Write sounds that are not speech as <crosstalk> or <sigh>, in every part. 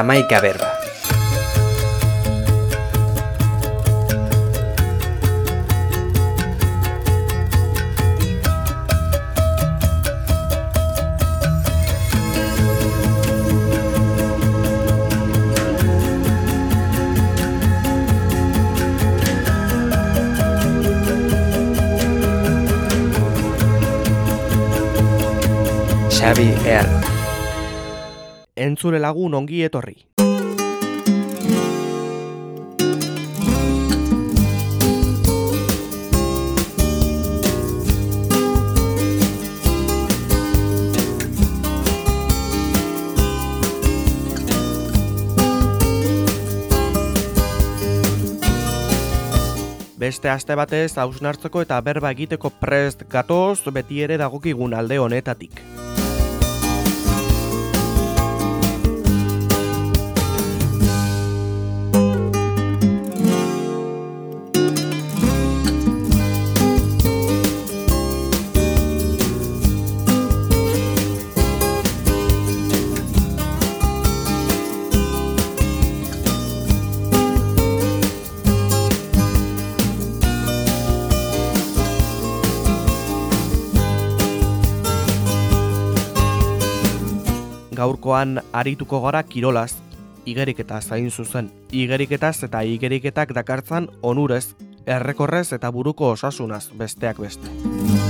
Amaika berba. Xabi R. Entzule lagun ongi etorri. Beste aste batez hausnartzeko eta berba egiteko prest gatoz beti ere dagokigun alde honetatik. Gaurkoan arituko gara kirolaz, igeriketaz hain zuzen, igeriketaz eta igeriketak dakartzan onurez, errekorrez eta buruko osasunaz besteak beste.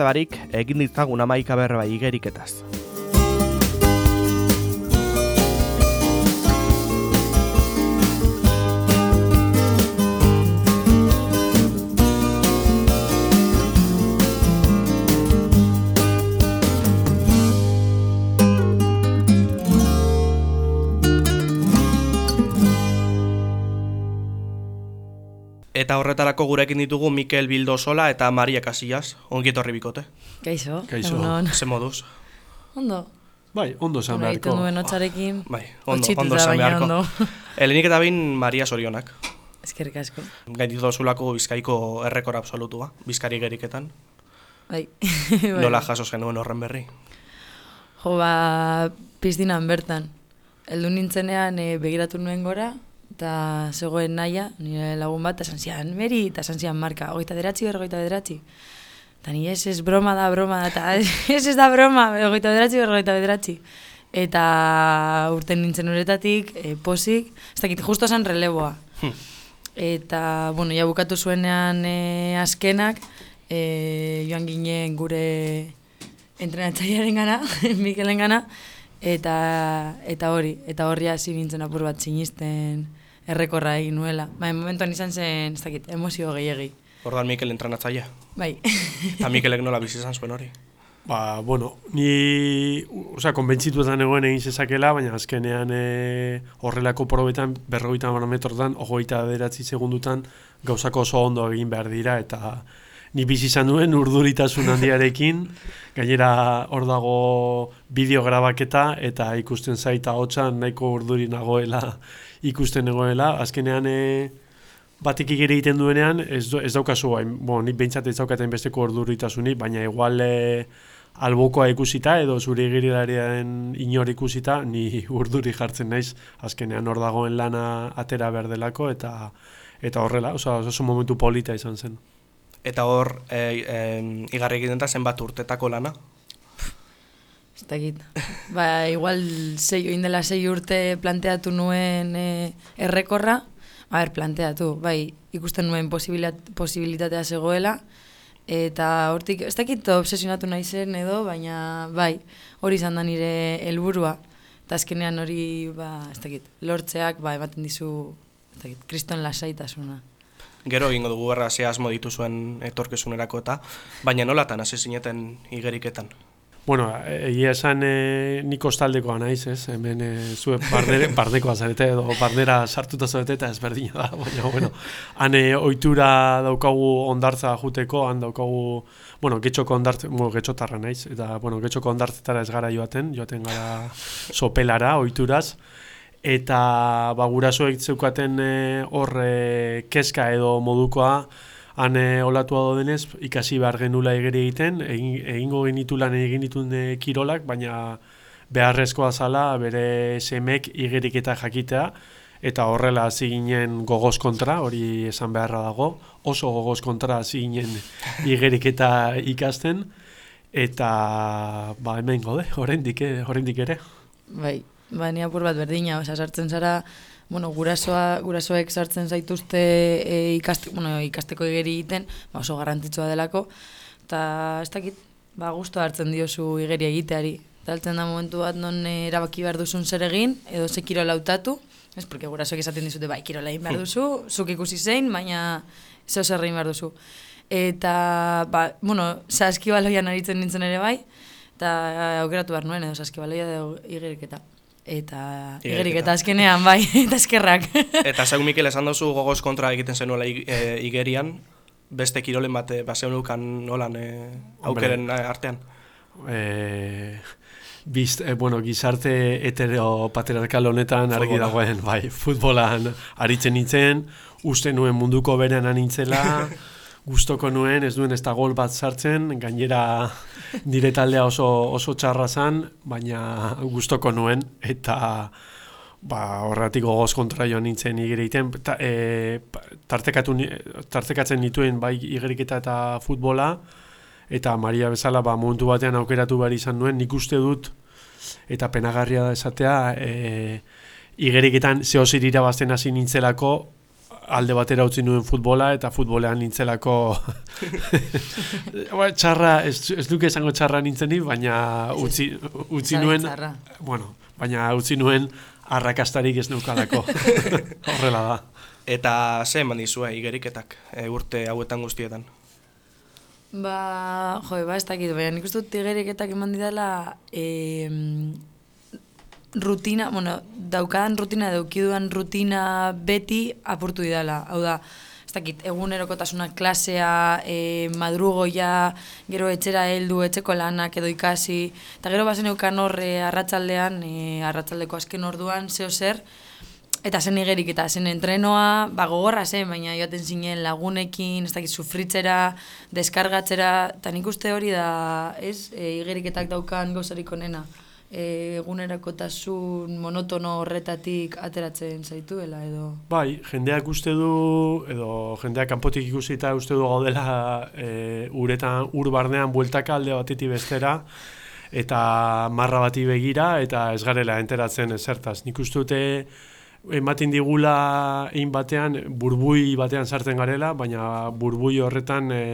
Beste barik, egin ditzagun amaika berba igeriketaz. Eta horretarako gurekin ditugu Mikel Bildosola eta Maria Casillas. Ongi etorri bikote. Kaixo, Kaixo. Ze moduz? Ondo. Bai, ondo Hora beharko. egiten duen hotxarekin. Bai, ondo, ondo baina beharko. ondo. <laughs> Helenik eta bain Maria Sorionak. Eskerrik asko. Gainditu dozulako bizkaiko errekor absolutua, bizkari geriketan. Bai. <laughs> Nola jaso genuen horren berri. Jo, ba, piztinan bertan. Eldu nintzenean e, begiratu nuen gora, eta zegoen naia, nire lagun bat, eta zian, meri, eta zian marka, ogeita deratzi, berrogeita bederatzi. Eta ni ez, ez broma da, broma da, eta ez ez da broma, ogeita bederatzi, berrogeita bederatzi. Eta urten nintzen uretatik, e, posik, ez dakit, justo esan releboa. Hm. Eta, bueno, ja bukatu zuenean e, azkenak, e, joan ginen gure entrenatzailearen gana, <laughs> Mikelen gana, eta, eta hori, eta horri hasi nintzen apur bat sinisten errekorra egin nuela. Bai, momentuan izan zen, ez dakit, emozio gehiegi. Ordan Mikel entrenatzaia. Bai, Eta Mikelek nola bizi izan zuen hori. Ba, bueno, ni, osea, konbentzitu esan egoen egin zezakela, baina azkenean e, horrelako probetan, berrogeita hamar metrotan, ogoita beratzi segundutan, gauzako oso ondo egin behar dira, eta ni bizi izan nuen urduritasun handiarekin, <laughs> gainera hor dago bideo grabaketa, eta ikusten zaita hotxan nahiko urduri nagoela ikusten egoela, azkenean e, batik igere egiten duenean, ez, ez daukazu, hain, bueno, nik behintzat ez daukaten besteko orduritasunik, baina igual e, albokoa ikusita edo zure igerilariaren inor ikusita, ni <laughs> urduri jartzen naiz, azkenean hor dagoen lana atera berdelako, eta eta horrela, oso, oso momentu polita izan zen. Eta hor, e, e, igarri egiten da zenbat urtetako lana. Ez. Ba, igual sei, oin dela sei urte planteatu nuen e, errekorra, a ber, planteatu, bai, ikusten nuen posibilitatea zegoela, Eta hortik, ez dakit obsesionatu nahi zen edo, baina bai, hori izan da nire helburua. Eta azkenean hori, ba, ez dakit, lortzeak, ba, ematen dizu, ez dakit, kriston lasaitasuna. Gero egingo dugu berra ze asmo dituzuen etorkizunerako eta, baina nolatan hasi zineten igeriketan. Bueno, egia esan e, nik ostaldekoa naiz, ez? Hemen e, zue bardere, <laughs> bardekoa zarete edo bardera sartuta zarete eta ezberdina da, baina, bueno, han e, oitura daukagu ondartza juteko, han daukagu, bueno, getxoko ondartza, bueno, getxotarra naiz, eta, bueno, getxoko ondartzetara ez gara joaten, joaten gara sopelara, oituraz, eta, ba, gurasoek zeukaten hor e, keska edo modukoa, han e, olatua denez, ikasi behar genula egeri egiten, egin, egingo genitu lan egin ditun e, kirolak, baina beharrezkoa zala bere semek igerik eta jakitea, eta horrela hasi ginen gogoz kontra, hori esan beharra dago, oso gogoz kontra hasi ginen <laughs> igerik eta ikasten, eta ba hemen gode, horrendik, eh, horrendik ere. Bai, ba, ni apur bat berdina, oza, sartzen zara, bueno, gurasoa, gurasoek sartzen zaituzte e, ikaste, bueno, ikasteko igeri egiten, ba, oso garrantzitsua delako, eta ez dakit, ba, gusto hartzen diozu igeri egiteari. Eta da momentu bat non e, erabaki behar duzun zer egin, edo ze kirola hautatu, ez, porque gurasoek esaten dizute, bai, kirola egin behar hmm. duzu, zuk ikusi zein, baina zeo zer egin behar duzu. Eta, ba, bueno, saskibaloian aritzen nintzen ere bai, eta aukeratu behar nuen, edo saskibaloia edo igeriketa eta igerik eta azkenean bai, <laughs> eta eskerrak. eta zeu Mikel esan duzu gogoz kontra egiten zenuela e, igerian, beste kirolen bate, baseun eukan nolan e, aukeren Hombre. artean? E, Bizt, e, bueno, gizarte hetero patriarkal honetan argi dagoen, bai, futbolan aritzen nintzen, uste nuen munduko berean anintzela, <laughs> gustoko nuen, ez duen ez da gol bat sartzen, gainera nire taldea oso, oso txarra zan, baina gustoko nuen, eta ba, horretik gogoz kontra joan nintzen igereiten, ta, e, tartekatzen nituen bai igeriketa eta futbola, eta Maria bezala ba, momentu batean aukeratu behar izan nuen, nik uste dut, eta penagarria da esatea, e, igeriketan zehozir irabazten hasi nintzelako, alde batera utzi nuen futbola eta futbolean nintzelako <laughs> ba, txarra, ez, ez duke esango txarra nintzeni, baina utzi, utzi nuen bueno, baina utzi nuen arrakastarik ez nukalako <laughs> horrela da. Eta ze eman dizue igeriketak e, urte hauetan guztietan? Ba, jo, ba, ez dakit, baina nik uste dut igeriketak eman didala e, rutina, bueno, daukadan rutina, daukiduan rutina beti apurtu didala. Hau da, ez dakit, egunerokotasuna klasea, e, madrugoia, gero etxera heldu, etxeko lanak edo ikasi, eta gero bazen eukan horre arratsaldean, e, arratsaldeko azken orduan, zeo zer, eta zen igerik, eta zen entrenoa, ba, gogorra zen, baina joaten zinen lagunekin, ez dakit, sufritzera, deskargatzera, eta nik uste hori da, ez, e, igeriketak daukan gauzarik onena egunerakotasun monotono horretatik ateratzen zaituela edo? Bai, jendeak uste du, edo jendeak kanpotik ikusita uste du gaudela e, uretan, ur barnean bueltaka alde batetik bestera, eta marra bati begira, eta ez garela enteratzen ezertaz. Nik uste dute, ematen digula egin batean, burbui batean sartzen garela, baina burbui horretan e,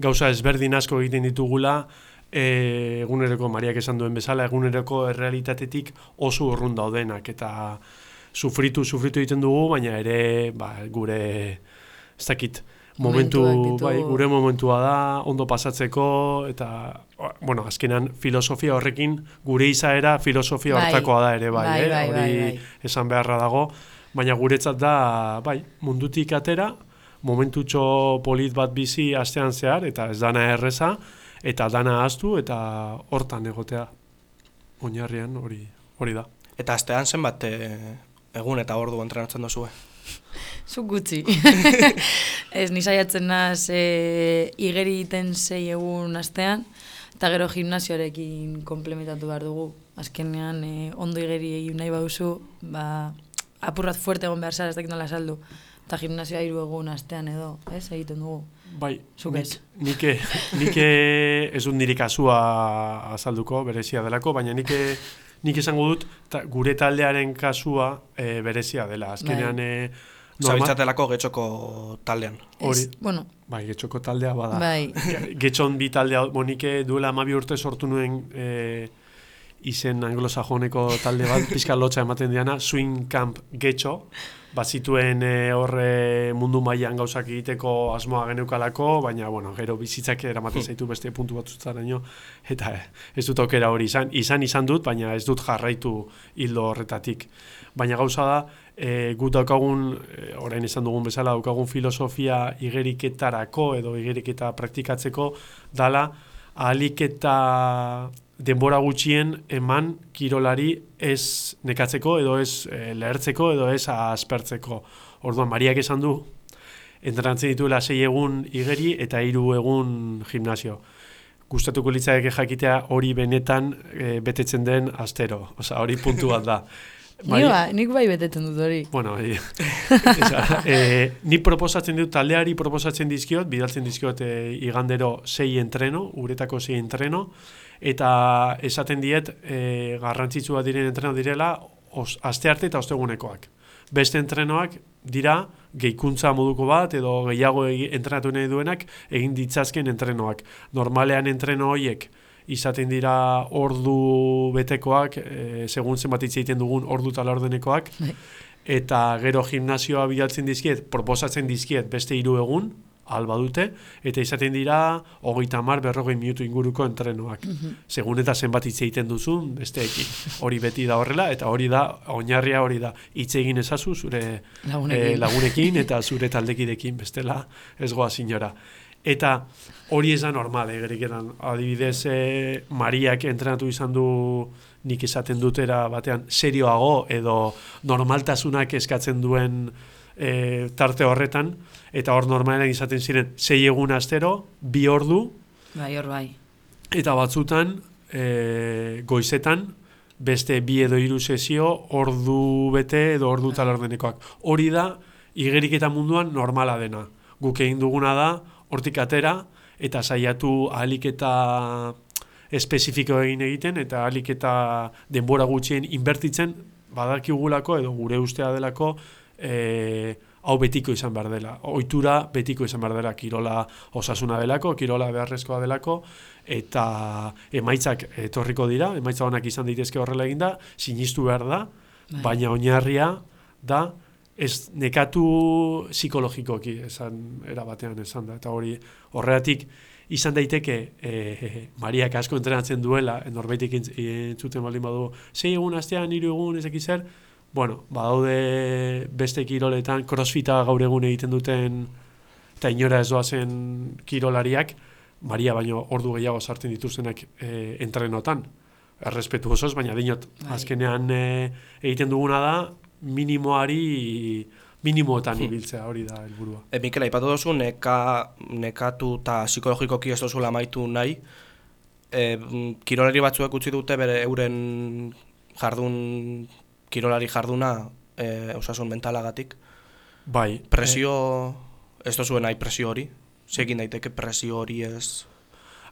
gauza ezberdin asko egiten ditugula, e, eguneroko Mariak esan duen bezala, eguneroko errealitatetik oso urrun daudenak, eta sufritu, sufritu egiten dugu, baina ere ba, gure, ez dakit, momentu, bai, gure momentua da, ondo pasatzeko, eta, bueno, azkenan filosofia horrekin, gure izaera filosofia bai, hortakoa da ere, bai, bai, eh? bai, hori bai, bai. esan beharra dago, baina guretzat da, bai, mundutik atera, momentutxo polit bat bizi astean zehar, eta ez dana erreza, eta dana astu eta hortan egotea oinarrian hori hori da. Eta astean zenbat e, egun eta ordu entrenatzen dozue? <laughs> Zu gutxi. <laughs> ez nisaiatzen naz e, igeri iten zei egun astean, eta gero gimnazioarekin komplementatu behar dugu. Azkenean e, ondo igeri egin nahi baduzu, ba, apurrat fuerte egon behar zara, ez dakit nola saldu. Eta gimnazioa hiru egun astean edo, ez, egiten dugu. Bai, nik, nike, nike ez dut nire kasua azalduko, berezia delako, baina nike, nik esango dut ta, gure taldearen kasua e, berezia dela. Azkenean bai. e, Zabiltzatelako getxoko taldean. Hori. Ez, bueno, Bai, getxoko taldea bada. bai, <laughs> Getxon bi taldea, monike duela amabi urte sortu nuen e, izen anglosajoneko talde bat, <laughs> pizka lotxa ematen diana, Swing Camp Getxo, bazituen e, horre mundu mailan gauzak egiteko asmoa geneukalako, baina, bueno, gero bizitzak eramaten zaitu beste puntu batzutzaraino, eta eh, ez dut aukera hori izan, izan izan dut, baina ez dut jarraitu hildo horretatik. Baina gauza da, e, gut daukagun, e, orain izan dugun bezala, daukagun filosofia igeriketarako edo igeriketa praktikatzeko dala ahalik eta denbora gutxien eman kirolari ez nekatzeko edo ez e, lehertzeko edo ez aspertzeko. Orduan, Mariak esan du, entrenatzen dituela sei egun igeri eta hiru egun gimnasio. Gustatuko litzaike jakitea hori benetan e, betetzen den astero. Osa, hori puntu bat da. <laughs> Ni ba, nik bai betetzen dut hori. Bueno, e, <laughs> esa, e, ni proposatzen dut, taldeari proposatzen dizkiot, bidaltzen dizkiot e, igandero sei entreno, uretako sei entreno, eta esaten diet e, garrantzitsua diren entreno direla os, aste arte eta ostegunekoak. Beste entrenoak dira gehikuntza moduko bat edo gehiago entrenatu nahi duenak egin ditzazken entrenoak. Normalean entreno horiek izaten dira ordu betekoak, e, segun zenbat hitz egiten dugun ordu eta laurdenekoak, Bai. eta gero gimnasioa bidaltzen dizkiet, proposatzen dizkiet beste hiru egun, alba dute, eta izaten dira hogeita mar berrogei minutu inguruko entrenoak. Segun eta zenbat hitz egiten duzun, besteekin. Hori beti da horrela, eta hori da, oinarria hori da, hitz egin ezazu zure Lagunekin. eh, lagunekin eta zure taldekidekin, bestela ez goa sinora. Eta hori ez da normal, egeriketan. Adibidez, e, Mariak entrenatu izan du nik esaten dutera batean serioago edo normaltasunak eskatzen duen e, tarte horretan, eta hor normalean izaten ziren sei egun astero, bi ordu, Bai, hor bai. eta batzutan e, goizetan beste bi edo hiru sesio ordu bete edo ordu talardenekoak. Hori da igeriketa munduan normala dena. Guk egin duguna da hortik atera eta saiatu ahalik eta espezifiko egin egiten eta ahalik eta denbora gutxien inbertitzen badakigulako edo gure ustea delako e, hau betiko izan behar dela. Ohitura betiko izan behar dela. Kirola osasuna delako, kirola beharrezkoa delako, eta emaitzak etorriko dira, emaitza onak izan daitezke horrela eginda, sinistu behar da, Bai. baina oinarria da ez nekatu psikologikoki esan era batean esan da eta hori horregatik izan daiteke e, Mariak asko entrenatzen duela norbaitek entz- entzuten baldin badu sei egun astean hiru egun ezeki zer bueno badaude beste kiroletan crossfita gaur egun egiten duten eta inora ez doazen kirolariak Maria baino ordu gehiago sartzen dituztenak e, entrenotan errespetu osoz, baina dinot, Bai. azkenean e, egiten duguna da minimoari minimoetan ibiltzea hori da helburua. E, Mikel, aipatu duzu, neka, nekatu eta psikologikoki ez duzula amaitu nahi. E, kirolari batzuek utzi dute bere euren jardun, kirolari jarduna e, osasun mentalagatik. Bai, Presio, ez duzuen nahi presio hori? Segin daiteke presio hori ez...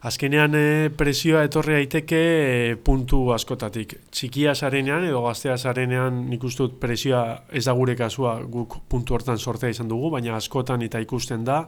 Azkenean e, presioa etorri daiteke e, puntu askotatik. Txikia zarenean edo gaztea zarenean nik uste dut presioa ez da gure kasua guk puntu hortan sortea izan dugu, baina askotan eta ikusten da,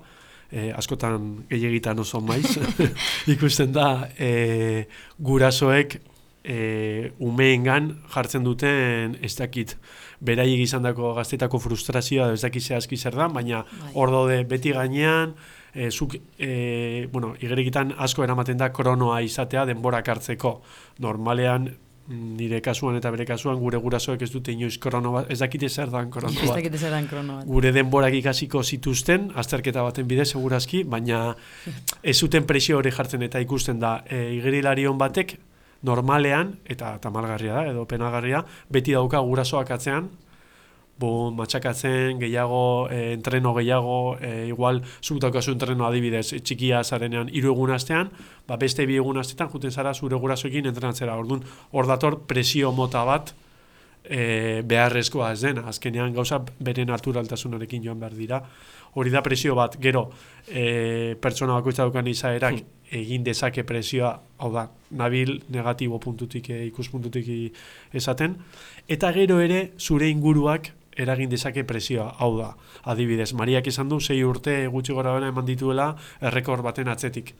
e, askotan gehiagitan oso maiz, <laughs> <laughs> ikusten da e, gurasoek e, umeengan jartzen duten ez dakit beraiek izandako gaztetako frustrazioa ez dakit zehazki zer da, baina Bai. hor daude beti gainean, e, zuk, e, bueno, igerikitan asko eramaten da kronoa izatea denborak hartzeko. Normalean, nire kasuan eta bere kasuan, gure gurasoek ez dute inoiz krono bat, ez dakite zer dan krono Ez bat. dakit zeran krono bat. Gure denborak ikasiko zituzten, azterketa baten bidez segurazki, baina <laughs> ez zuten presio hori jartzen eta ikusten da e, igerilarion batek normalean, eta tamalgarria da, edo penagarria, beti dauka gurasoak atzean, bo matxakatzen, gehiago, e, entreno gehiago, e, igual, zuk daukazu entreno adibidez, e, txikia zarenean hiru egun astean, ba beste bi egun astetan juten zara zure gurasoekin entrenatzera. Orduan, hor dator presio mota bat e, beharrezkoa ez dena. Azkenean gauza bere naturaltasunarekin joan behar dira. Hori da presio bat, gero e, pertsona bakoitza daukan izaerak egin dezake presioa, hau da, nabil negatibo puntutik, e, ikuspuntutik esaten, eta gero ere zure inguruak eragin dezake presioa, hau da. Adibidez, Mariak esan du, sei urte gutxi gora bera eman dituela errekor baten atzetik.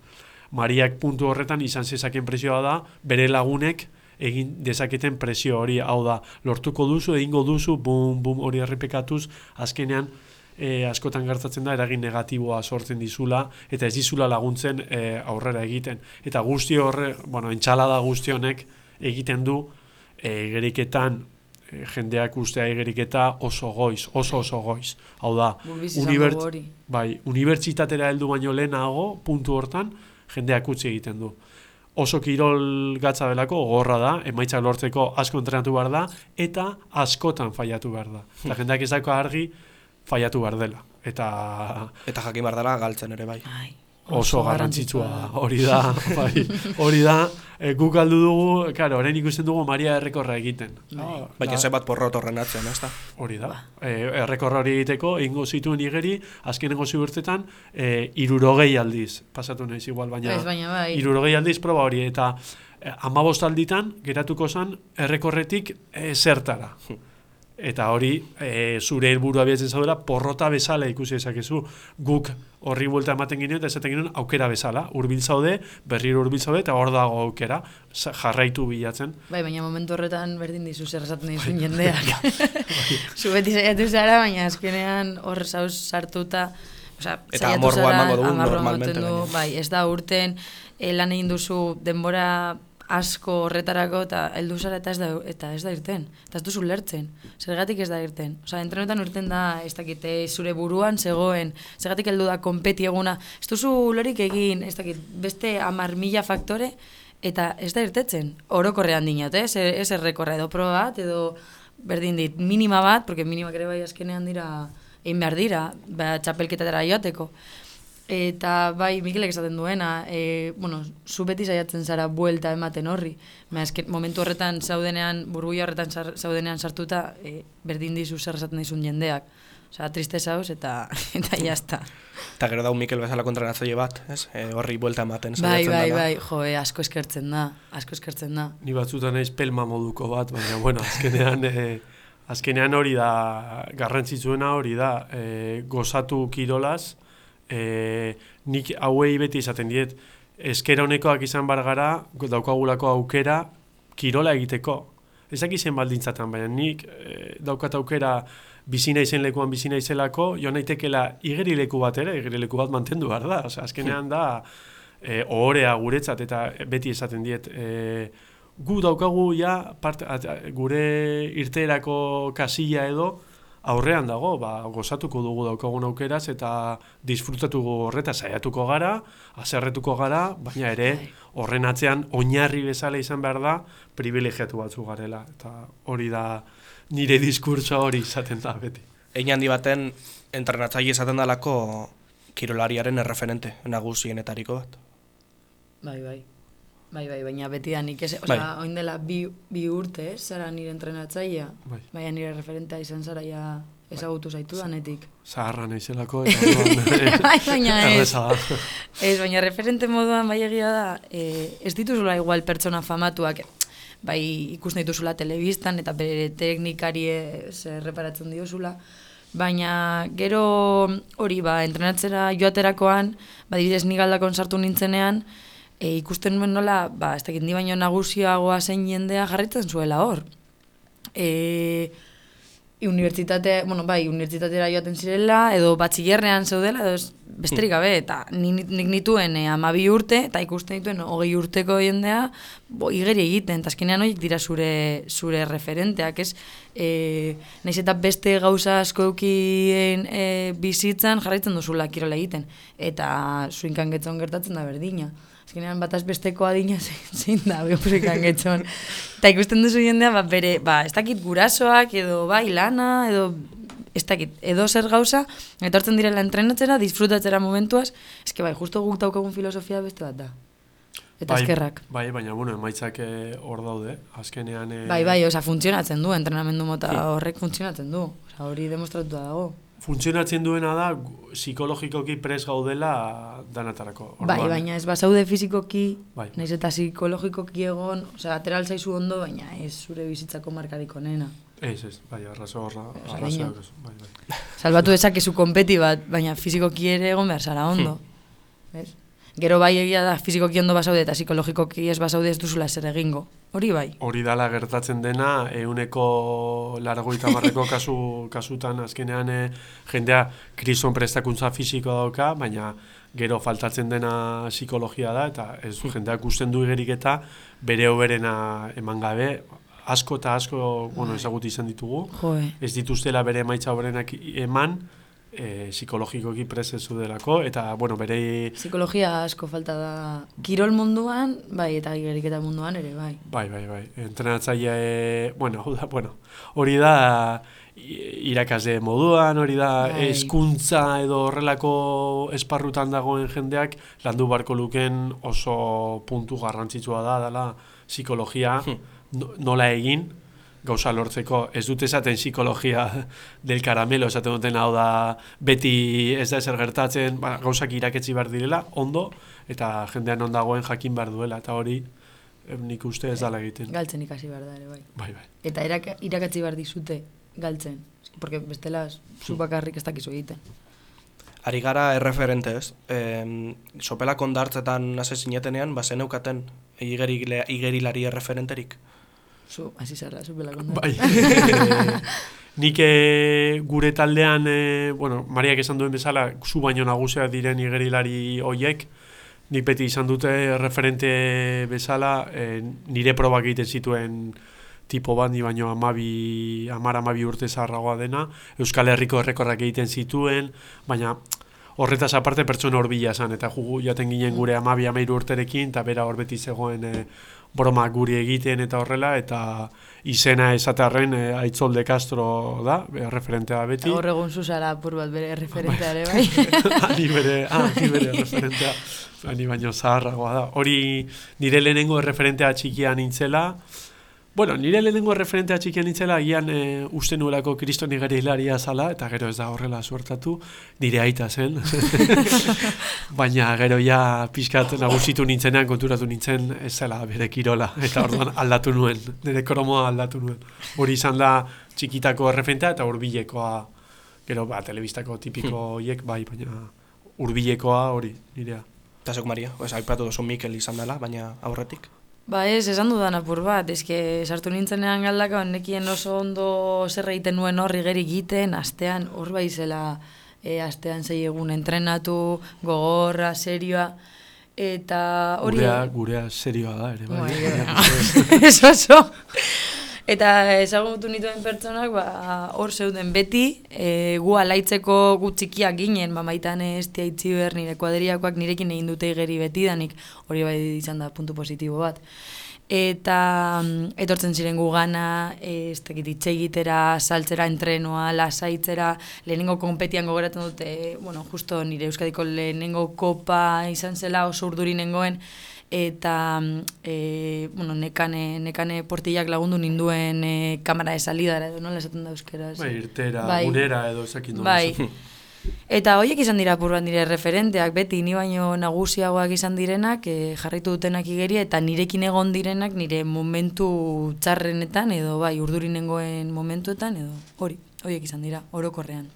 Mariak puntu horretan izan zezaken presioa da, bere lagunek egin dezaketen presio hori, hau da, lortuko duzu, egingo duzu, bum, bum, hori errepekatuz, azkenean, e, askotan gertatzen da eragin negatiboa sortzen dizula eta ez dizula laguntzen e, aurrera egiten. Eta guzti horre, bueno, entxalada guzti honek egiten du e, geriketan e, jendeak ustea egeriketa oso goiz, oso oso goiz. Hau da, hori. bai, unibertsitatera heldu baino lehenago, puntu hortan, jendeak utzi egiten du. Oso kirol gatza belako, gorra da, emaitzak lortzeko asko entrenatu behar da, eta askotan faiatu behar da. Eta jendeak ez dauka argi, faiatu behar dela. Eta Eta jakin behar dela galtzen ere bai. Ai, oso garrantzitsua hori da, <laughs> bai, hori da, e, guk aldu dugu, claro, orain ikusten dugu Maria errekorra egiten. Ah, Baina da- ze bat porrot horren atzean, ez da? Hori da. E, errekorra hori egiteko, ingo zituen igeri, azkenengo ziurtetan, e, irurogei aldiz, pasatu naiz igual, baina, Ez, baina bai. irurogei aldiz proba hori, eta e, amabost alditan, geratuko zan, errekorretik e, zertara. Eta hori, e, zure helburua abiatzen zaudela, porrota bezala ikusi ezakezu. Guk horri buelta ematen ginen, eta esaten ginen aukera bezala. Urbil zaude, berriro urbil zaude, eta hor dago aukera, jarraitu bilatzen. Bai, baina momentu horretan berdin dizu zer esaten dizun jendeak. <laughs> Zu beti saiatu zara, baina azkenean hor zauz sartuta, Osea, Eta zara, emango du amorrua normalmente, du, bai, ez da urten eh, lan egin duzu denbora asko horretarako eta heldu zara eta ez da eta ez da irten. Eta ez duzu lertzen. Zergatik ez da irten. Osea, entrenotan urten da, ez dakit, eh, zure buruan zegoen, zergatik heldu da konpeti eguna. Ez duzu lorik egin, ez dakit, beste amar mila faktore, eta ez da irtetzen. Orokorrean dinot, ez, ez errekorra edo proba bat, edo berdin dit, minima bat, porque minimak ere bai azkenean dira, egin behar dira, ba, txapelketatera joateko. Eta bai, Mikelek esaten duena, e, bueno, zu beti saiatzen zara buelta ematen horri. Ba, eske, momentu horretan zaudenean, burbuia horretan sar, zaudenean sartuta, e, berdin dizu zer esaten dizun jendeak. Osea, triste zauz eta, <laughs> eta jazta. Eta gero dau Mikel bezala kontrenatzaile bat, ez? E, horri buelta ematen Bai, saiatzen bai, dela. bai, jo, e, asko eskertzen da, asko eskertzen da. Ni batzutan naiz pelma moduko bat, baina bueno, azkenean e, azkenean hori da garrantzitsuena hori da e, gozatu kirolaz e, nik hauei beti izaten diet eskera honekoak izan bar gara daukagulako aukera kirola egiteko ez dakit zen baldintzatan, baina nik e, daukat aukera bizi naizen lekuan bizi naizelako, jo naitekela igerileku bat ere, igerileku bat mantendu behar da. Osea, azkenean da e, ohorea guretzat eta beti esaten diet e, gu daukagu ja part, at, gure irteerako kasilla edo aurrean dago, ba, gozatuko dugu daukagun aukeraz eta disfrutatuko horreta saiatuko gara, haserretuko gara, baina ere horren atzean oinarri bezala izan behar da privilegiatu batzu garela eta hori da nire diskurtsoa hori izaten da beti. Egin handi baten entrenatzaile izaten dalako kirolariaren erreferente nagusienetariko bat. Bai, bai. Bai, bai, baina beti da nik ez, Bai. osea, oin dela bi, bi urte, ez, zara nire entrenatzailea. Bai. Baina nire referentea izan zara ja ezagutu zaitu danetik. Zaharra naizelako orduan, <laughs> Bai, baina ez. Ez, baina referente moduan bai egia da, e, ez dituzula igual pertsona famatuak, bai ikusten dituzula telebistan eta bere teknikari ez erreparatzen diozula, baina gero hori ba, entrenatzera joaterakoan, ba, dibidez nik aldakon sartu nintzenean, e, ikusten nuen nola, ba, ez dakit, baino nagusiagoa zen jendea jarritzen zuela hor. E, unibertsitate, bueno, bai, unibertsitatera joaten zirela, edo batxillerrean zeudela, edo besterik gabe, eta ni- nik nituen e, amabi urte, eta ikusten dituen hogei urteko jendea, bo, igeri egiten, eta azkenean horiek dira zure, zure referenteak, ez? E, naiz eta beste gauza asko eukien e, bizitzan jarraitzen duzula kirola egiten, eta zuinkan gertatzen da berdina. Azkenean bataz besteko adina <laughs> zein, da, behuzikan getzon. Eta ikusten duzu jendea, ba, bere, ba, ez dakit gurasoak, edo bai lana, edo ez dakit, edo zer gauza, etortzen direla entrenatzera, disfrutatzera momentuaz, eske bai, justo guk daukagun filosofia beste bat da. Eta eskerrak. Bai, baina, bueno, emaitzak eh, hor daude, azkenean... Eh, Bai, bai, osea, funtzionatzen du, entrenamendu mota horrek funtzionatzen du. Osea, hori demostratuta dago. Funtzionatzen duena da, psikologikoki pres gaudela danatarako. Bai, baina ez bazaude fizikoki, Bai. naiz eta psikologikoki egon, osea, ateral zaizu ondo, baina ez zure bizitzako markarik onena. Ez, ez, bai, arrazo horra, Osa, arrazo niño. daukazu, bai, bai. Salbatu dezakezu konpeti bat, baina fizikoki ere egon behar zara ondo. Ez? Gero bai egia da fizikoki ondo basaude eta psikologikoki ez basaude ez duzula zer egingo. Hori bai. Hori dala gertatzen dena, euneko largoita marreko <laughs> kasu, kasutan azkenean eh, jendea krison prestakuntza fisikoa dauka, baina gero faltatzen dena psikologia da, eta ez jendeak usten du igerik eta bere hoberena eman gabe, asko eta asko bueno, ezagutu izan ditugu, Joe. ez dituztela bere emaitza hoberenak eman, e, psikologikoki prezezu delako, eta bueno, bere Psikologia asko falta da kirol munduan, bai, eta igeriketa munduan ere, bai. Bai, bai, bai. Entrenatzaile, e, bueno, da, bueno, hori da irakasle moduan, hori da Bai. hezkuntza edo horrelako esparrutan dagoen jendeak landu barko luken oso puntu garrantzitsua da, dela psikologia no- nola egin, gauza lortzeko, ez dut esaten psikologia del karamelo, esaten duten hau da beti ez da ezer gertatzen, ba, gauzak iraketzi behar direla, ondo, eta jendean on dagoen jakin behar duela, eta hori nik uste ez dala egiten. Galtzen ikasi behar da ere, bai. Bai, bai. Eta iraka, irakatzi behar dizute galtzen. Porque bestela zu bakarrik ez dakizu egiten. Ari gara erreferente ez. E, sopela kondartzetan hase zinetenean, ba zeneukaten igerile, igerilari erreferenterik. Zu, hasi zara, zu belakon Bai. <laughs> Nik eh, gure taldean, eh, bueno, Mariak esan duen bezala, zu baino nagusia diren igerilari hoiek, nik beti izan dute referente bezala, eh, nire probak egiten zituen tipo bat, ni baino amabi, amar amabi urte zaharragoa dena, Euskal Herriko errekorrak egiten zituen, baina horretaz aparte pertsona horbila esan, eta jugu jaten ginen gure amabi amairu urterekin, eta bera hor beti zegoen eh, bromak guri egiten eta horrela, eta izena esatearren e, Aitzolde Castro da, be, referentea beti. Gaur egun zu zara apur bat bere referentea ere, bai. <laughs> Ani bere, ah, ni bere referentea, ani baino zaharragoa da. Hori nire lehenengo referentea txikia nintzela, Bueno, nire lehenengo referentea txikia nintzela, agian e, uste nuelako kriston hilaria zala, eta gero ez da horrela suertatu, nire aita zen. <laughs> Baina gero ja pixkat nagusitu nintzenean, konturatu nintzen, ez zela bere kirola, eta orduan aldatu nuen, nire kromoa aldatu nuen. Hori izan da txikitako referentea eta hurbilekoa, gero ba, telebistako tipiko hiek, bai, baina hurbilekoa hori, nirea. Eta Maria, pues, aipatu duzu Mikel izan dela, baina aurretik. Ba ez, esan dudan apur bat, eske sartu nintzenean galdaka, nekien oso ondo zer egiten nuen horri geri egiten, astean hor baizela, e, astean zei egun entrenatu, gogorra, serioa, eta hori... Gurea, gurea serioa da ere, bai. Bai, <laughs> <laughs> ez oso. Eta ezagutu nituen pertsonak, ba, hor zeuden beti, e, gu alaitzeko gu txikiak ginen, ba, maitan ez tiaitzi behar nire kuaderiakoak nirekin egin dute igeri beti danik, hori bai izan da puntu positibo bat. Eta mm, etortzen ziren gu gana, e, ez dakit egitera, saltzera, entrenoa, lasaitzera, lehenengo konpetian gogoratzen dute, bueno, justo nire Euskadiko lehenengo kopa izan zela oso urduri nengoen, eta e, bueno, nekane, nekane portillak lagundu ninduen e, kamara de salidara edo nola esaten da euskera. Bai, irtera, Bai. unera edo ezakin nola Bai. Eta horiek izan dira apur bat nire referenteak, beti ni baino nagusiagoak izan direnak, e, jarraitu dutenak igeria, eta nirekin egon direnak nire momentu txarrenetan, edo bai, urdurinengoen momentuetan, edo hori, horiek izan dira, orokorrean.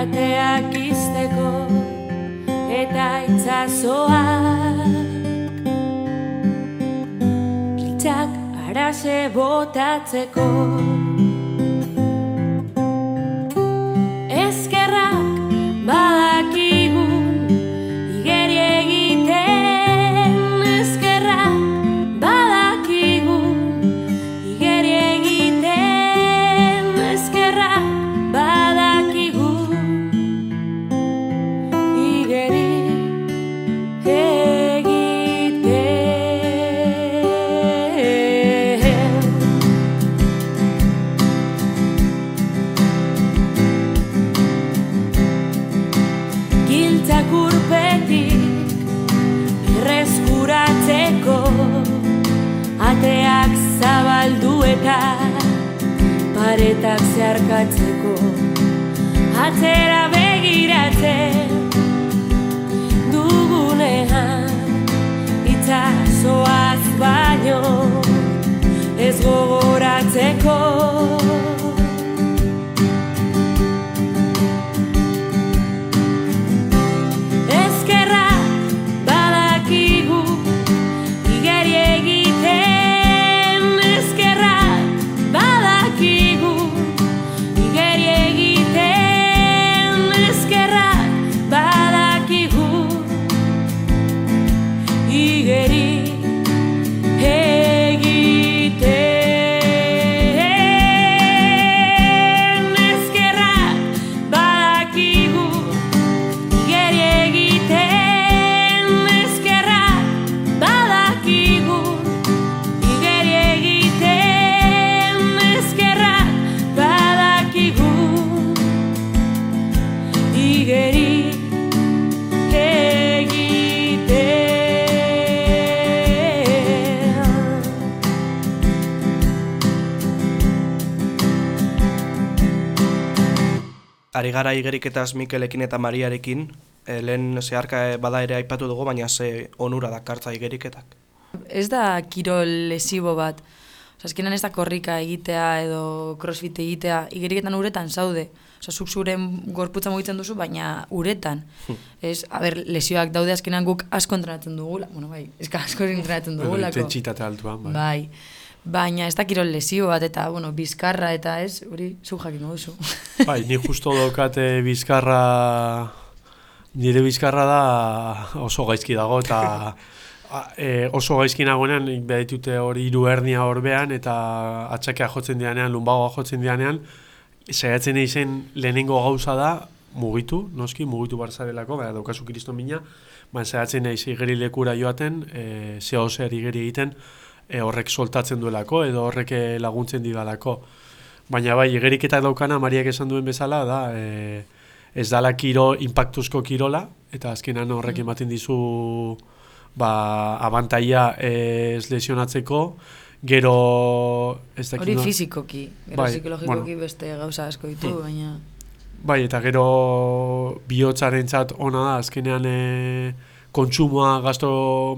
Ateak isteko, eta itzazoak. Giltzak arase botatzeko paretak zeharkatzeko atzera begiratzen dugunean itzazoaz baino ez gogoratzeko Ari gara igeriketaz Mikelekin eta Mariarekin, e, lehen zeharka eh, bada ere aipatu dugu, baina ze onura dakartza igeriketak. Ez da kirol lesibo bat. Osa, azkenan ez da korrika egitea edo crossfit egitea, igeriketan uretan zaude. Osa, zuk zuren gorputza mugitzen duzu, baina uretan. ez, a ber, lesioak daude azkenan guk asko entrenatzen dugula. Bueno, bai, eska asko entrenatzen Bueno, dugulako. intentsitate altuan, bai. Bai. Baina ez da kirol lesio bat eta, bueno, bizkarra eta ez, hori zu jakin duzu. <laughs> Bai, ni justo daukate bizkarra nire bizkarra da oso gaizki dago eta <laughs> e, oso gaizki nagoenean behitute hori hiru hernia horbean eta atxakea jotzen dianean, lumbagoa jotzen dianean saiatzen izen lehenengo gauza da mugitu, noski, mugitu barzarelako, baina daukazu kriston mina, baina saiatzen naiz igerilekura joaten, e, zeo zer igeri egiten, e, horrek soltatzen duelako edo horrek eh, laguntzen didalako. Baina bai, igeriketak daukana, Mariak esan duen bezala, da, e, ez dala kiro, impactuzko kirola, eta azkenan horrek ematen dizu ba, abantaia eh, ez lesionatzeko, gero ez dakit Hori fizikoki, gero Bai, psikologikoki bueno. beste gauza asko ditu, Hmm. baina... Bai, eta gero bihotzarentzat ona da, azkenean e, kontsumoa gasto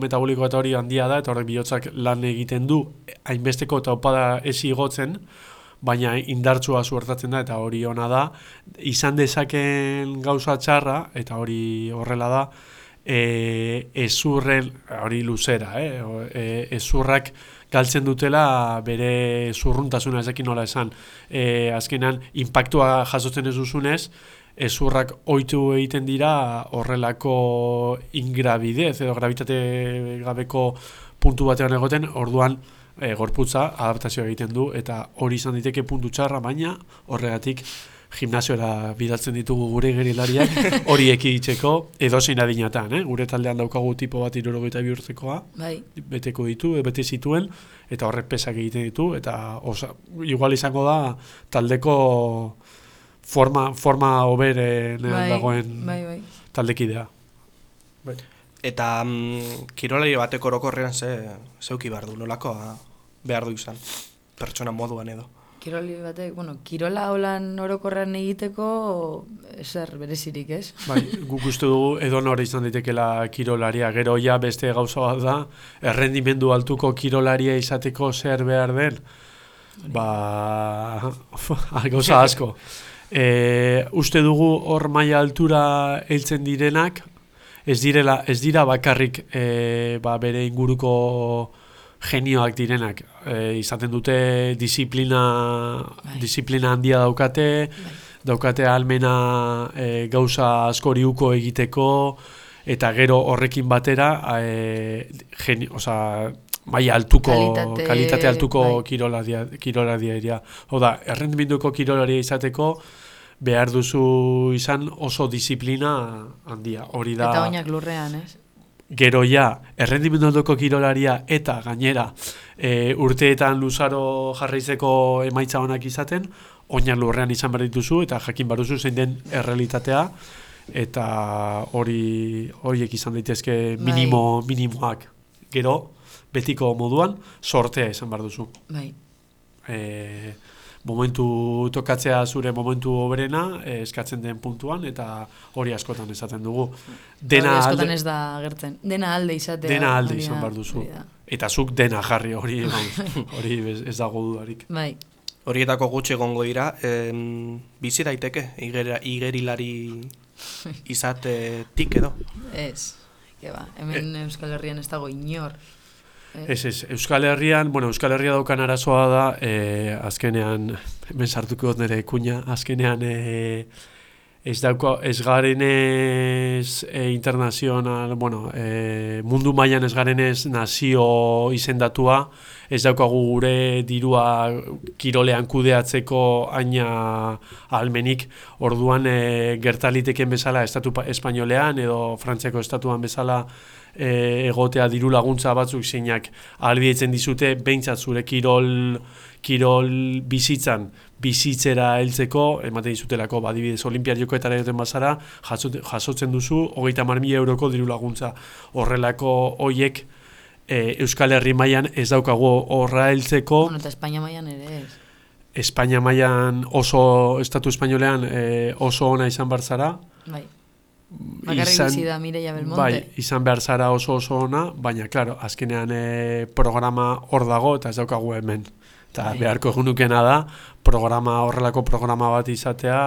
metaboliko eta hori handia da, eta horrek bihotzak lan egiten du, hainbesteko eta opada ez igotzen, baina indartsua suertatzen da, eta hori ona da, izan dezaken gauza txarra, eta hori horrela da, e, ezurren, hori luzera, eh? e, ezurrak galtzen dutela bere zurruntasuna ezekin nola esan. E, azkenan, impactua jasotzen ez duzunez, ezurrak ohitu egiten dira horrelako ingrabidez edo gravitate gabeko puntu batean egoten, orduan e, gorputza adaptazioa egiten du eta hori izan diteke puntu txarra, baina horregatik gimnasiora bidaltzen ditugu gure gerilariak <laughs> hori ekiditzeko edozein adinatan, eh? gure taldean daukagu tipo bat irurogeita bi urtekoa, Bai, beteko ditu, bete zituen, eta horrek pesak egiten ditu, eta osa, igual izango da taldeko forma, forma hoberenean bai, dagoen bai, bai. taldekidea. Eta mm, kirolari batek orokorrean ze, zeuki behar du, nolako behar du izan, pertsona moduan edo. Kiroli batek, bueno, kirola holan orokorrean egiteko ezer berezirik, ez? Bai, guk uste dugu edo nore izan daitekela kirolaria, gero ja beste gauza bat da, errendimendu altuko kirolaria izateko zer behar den, ba, <laughs> gauza asko. <laughs> E, uste dugu hor maila altura heltzen direnak, ez direla ez dira bakarrik e, ba, bere inguruko genioak direnak. E, izaten dute disiplina, Bai. disiplina handia daukate, Bai. daukate almena e, gauza askori uko egiteko, eta gero horrekin batera, e, geni, oza, maila altuko, Kalitate, kalitate, altuko bai. kirolaria, kirolaria dira. Oda, errendimenduko kirolaria izateko, behar duzu izan oso disiplina handia. Hori da, Eta oinak lurrean, ez? gero ja, errendimenduko kirolaria eta gainera e, urteetan luzaro jarraizeko emaitza onak izaten, oinak lurrean izan behar dituzu eta jakin baruzu zein den errealitatea eta hori horiek izan daitezke Bai. minimo minimoak. Gero, betiko moduan, sortea izan behar duzu. Bai. E, momentu tokatzea zure momentu oberena e, eskatzen den puntuan eta hori askotan esaten dugu. Dena Hori askotan alde, ez da agertzen. Dena alde izatea. dena alde izan behar duzu. Eta zuk dena jarri hori, vamos, <laughs> hori ez, dago dudarik. Bai. Horietako gutxi egongo dira, em, bizi daiteke, igera, igerilari <laughs> izatetik edo. Ez. Ba, hemen Euskal Herrian ez dago inor. Ez, ez, Euskal Herrian, bueno, Euskal Herria daukan arazoa da, e, azkenean, hemen sartuko dut nire kuña, azkenean e, ez dauko, ez garenez e, internazional, bueno, e, mundu mailan ez garenez nazio izendatua, ez daukagu gure dirua kirolean kudeatzeko aina almenik, orduan e, gertaliteken bezala estatu pa- espainolean edo frantziako estatuan bezala e, egotea diru laguntza batzuk zeinak ahalbidetzen dizute behintzat zure kirol kirol bizitzan bizitzera heltzeko ematen dizutelako badibidez olimpiar jokoetara joten bazara jasotzen duzu hogeita mar mila euroko diru laguntza horrelako hoiek e, Euskal Herri mailan ez daukagu horra heltzeko Bueno, eta Espainia mailan ere ez. Espainia mailan oso estatu espainolean e, oso ona izan bar zara Bai. Bakarrik bizi da Mireia Belmonte. Bai, izan behar zara oso oso ona, baina, klaro, azkenean e, programa hor dago eta ez daukagu hemen. Eta Bai. beharko egunukena da, programa horrelako programa bat izatea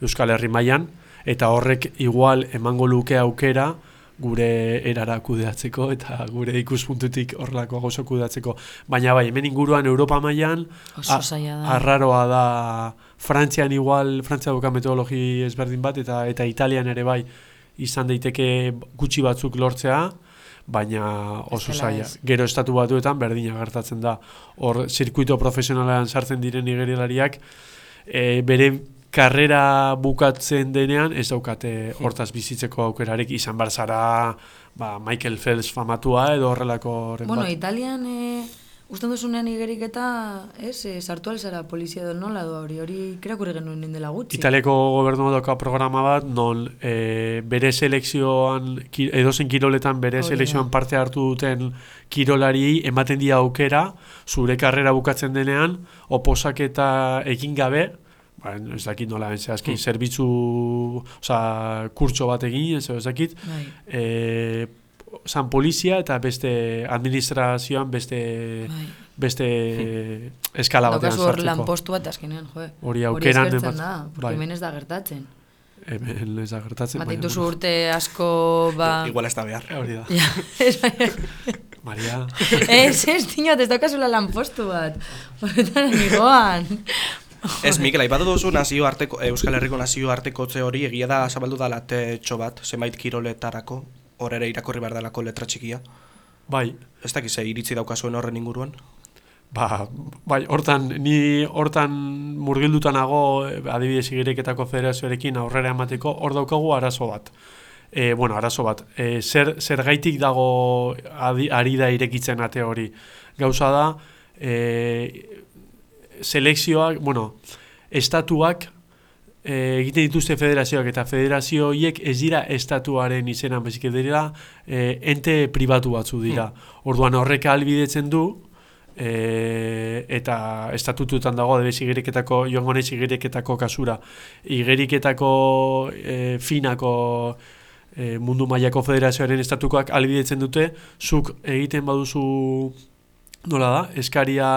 Euskal Herri mailan eta horrek igual emango luke aukera gure erara kudeatzeko eta gure ikuspuntutik horrelako gauza kudeatzeko. Baina bai, hemen inguruan Europa mailan arraroa da Frantzian igual, Frantzia dauka metodologi ezberdin bat eta eta Italian ere bai izan daiteke gutxi batzuk lortzea, baina oso zaila. Gero estatu batuetan berdina gertatzen da. Hor zirkuito profesionalean sartzen diren igerilariak e, bere karrera bukatzen denean ez daukate hortaz bizitzeko aukerarik izan bar zara ba, Michael Phelps famatua edo horrelako Bueno, bat. Italian, e, usten duzunean igeriketa, ez, e, sartu alzara polizia edo nola du hori, hori kerakurri genuen dela gutxi. Italiako gobernua dauka programa bat, non e, bere selekzioan, ki- edozein kiroletan bere selekzioan parte hartu duten kirolari ematen dia aukera, zure karrera bukatzen denean, oposaketa egin gabe, ba, ez dakit nola, ez azkin, Hmm. zerbitzu, oza, kurtso bat egin, ez dakit, Bai. e, zan polizia eta beste administrazioan beste Bai. beste eskala batean Daukazu hor sartzeko. lanpostu bat azkenean, jo. Hori aukeran eskertzen emat- da, porque bai. hemen ez da gertatzen. Hemen ez da gertatzen. Bat dituzu urte asko, ba... Igual ez da behar. Hori da. Ja, ez, Maria, ez, ez, tinot, ez daukazula lanpostu bat. Horretan nigoan. Ez, Mikel, aipatu duzu nazio arteko, Euskal Herriko nazio artekotze hori egia da zabaldu da latetxo bat, zenbait kiroletarako, hor ere irakorri behar delako letra txikia. bai, Ez dakiz, iritzi daukazuen horren inguruan? ba, bai, hortan, ni hortan murgilduta nago, eh, adibidez igereketako federazioarekin aurrera emateko, hor daukagu arazo bat. E, bueno, arazo bat. E, zer, zer gaitik dago adi, ari da irekitzen ate hori. Gauza da, e, selekzioak, bueno, estatuak e, egiten dituzte federazioak eta federazio horiek ez dira estatuaren izenan bezik dira e, ente pribatu batzu dira. Orduan horrek albidetzen du e, eta estatututan dago adibidez igeriketako joango naiz igeriketako kasura. Igeriketako e, finako e, mundu mailako federazioaren estatukoak albidetzen dute zuk egiten baduzu nola da, eskaria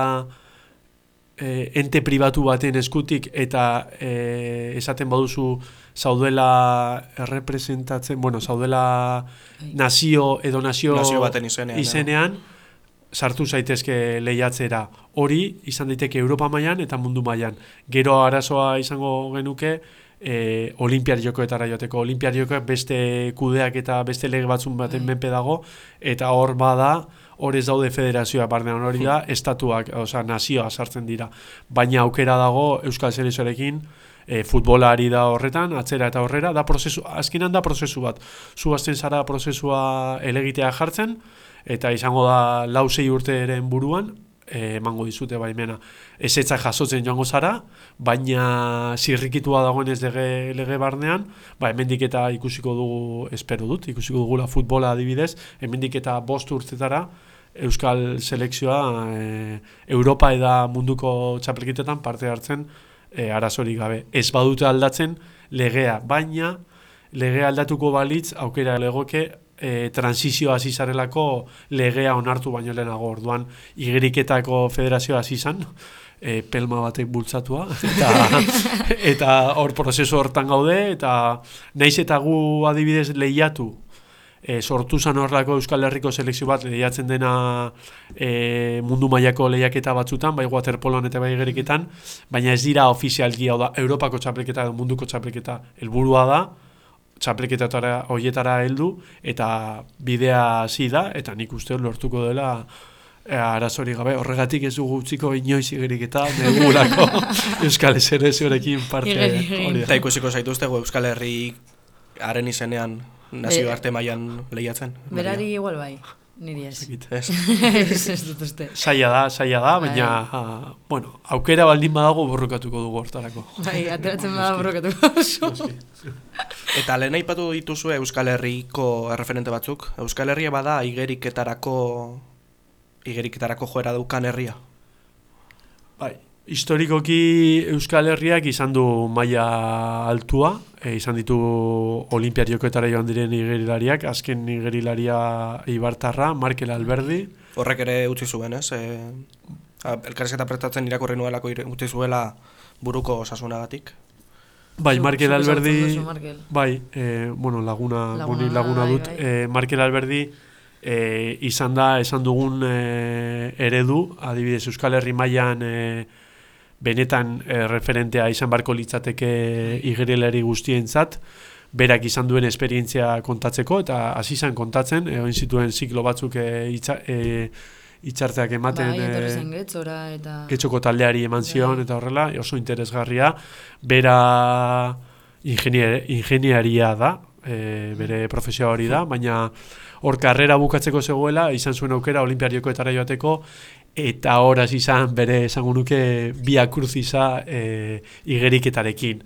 e, ente pribatu baten eskutik eta e, esaten baduzu zaudela errepresentatzen, bueno, zaudela nazio edo nazio, Nazio baten izenean, eh? izenean sartu zaitezke lehiatzera. Hori izan daiteke Europa mailan eta mundu mailan. Gero arazoa izango genuke e, olimpiar jokoetara joteko. Olimpiar jokoek beste kudeak eta beste lege batzun baten menpe dago eta hor bada hor ez daude federazioa barnean hori da estatuak, osea nazioa sartzen dira. Baina aukera dago Euskal Selekzioarekin e, futbolari da horretan, atzera eta horrera, da prozesu, azkenan da prozesu bat. Zu hasten zara prozesua elegitea jartzen, eta izango da lau sei urteren buruan, e, emango dizute baimena. Ez etza jasotzen joango zara, baina zirrikitua dagoen ez lege, lege barnean, ba, hemendik eta ikusiko dugu, espero dut, ikusiko dugula futbola adibidez, hemendik eta bost urtetara, Euskal selekzioa e, Europa eda munduko txapelketetan parte hartzen e, arazorik gabe. Ez badute aldatzen legea, baina legea aldatuko balitz aukera legoke e, transizio hasi zarelako legea onartu baino lehenago orduan igeriketako federazioa hasi izan e, pelma batek bultzatua <laughs> eta eta hor prozesu hortan gaude eta naiz eta gu adibidez lehiatu e, sortu zan horrelako Euskal Herriko selekzio bat lehiatzen dena e, mundu mailako lehiaketa batzutan, bai waterpoloan eta bai geriketan, baina ez dira ofizialki hau da, Europako txapleketa edo munduko txapleketa helburua da, txapleketatara hoietara heldu eta bidea hasi da eta nik uste lortuko dela e, arazori gabe horregatik ez dugu utziko inoiz igerik eta <laughs> negurako Euskal Ezerezorekin parte hori. Eta ikusiko zaituztegu Euskal Herri haren izenean nazio arte mailan lehiatzen. Berari igual bai, niri ez. Dakit. Ez. <laughs> ez ez dut uste. Zaila da, zaila da, Bai. baina, ah, bueno, aukera baldin badago borrokatuko dugu hortarako. Bai, ateratzen bada borrokatuko oso. Eta lehen aipatu dituzue Euskal Herriko erreferente batzuk. Euskal Herria bada igeriketarako igeriketarako joera daukan herria. Bai, historikoki Euskal Herriak izan du maila altua, e, izan ditu olimpiariokoetara joan diren igerilariak, azken igerilaria Ibartarra, Markel Alberdi, Horrek ere utzi zuen, ez? E, a- elkarrizketa prestatzen irakurri nuelako utzi zuela buruko osasunagatik. bai, Markel Alberdi, duzu, Markel. bai, e, bueno, laguna, Laguna, boni laguna bai, dut, bai. E, Markel Alberdi e, izan da, esan dugun e, eredu, adibidez Euskal Herri mailan e, benetan e, referentea izan barko litzateke igerilari guztientzat, berak izan duen esperientzia kontatzeko, eta hasi izan kontatzen, egin zituen ziklo batzuk e, itza, e, itxarteak ematen Bai, e, getzora eta... getxoko taldeari eman zion Bai. eta horrela, oso interesgarria, bera ingenier, ingeniaria da, e, bere profesioa hori da, baina hor karrera bukatzeko zegoela, izan zuen aukera olimpiariokoetara joateko, eta hor hasi izan bere esango nuke bia kruzisa e, igeriketarekin.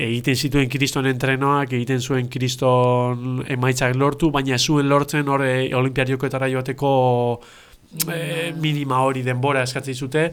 Egiten zituen kriston entrenoak, egiten zuen kriston emaitzak lortu, baina zuen lortzen hor e, olimpiariokoetara joateko e, minima hori denbora eskatzen zute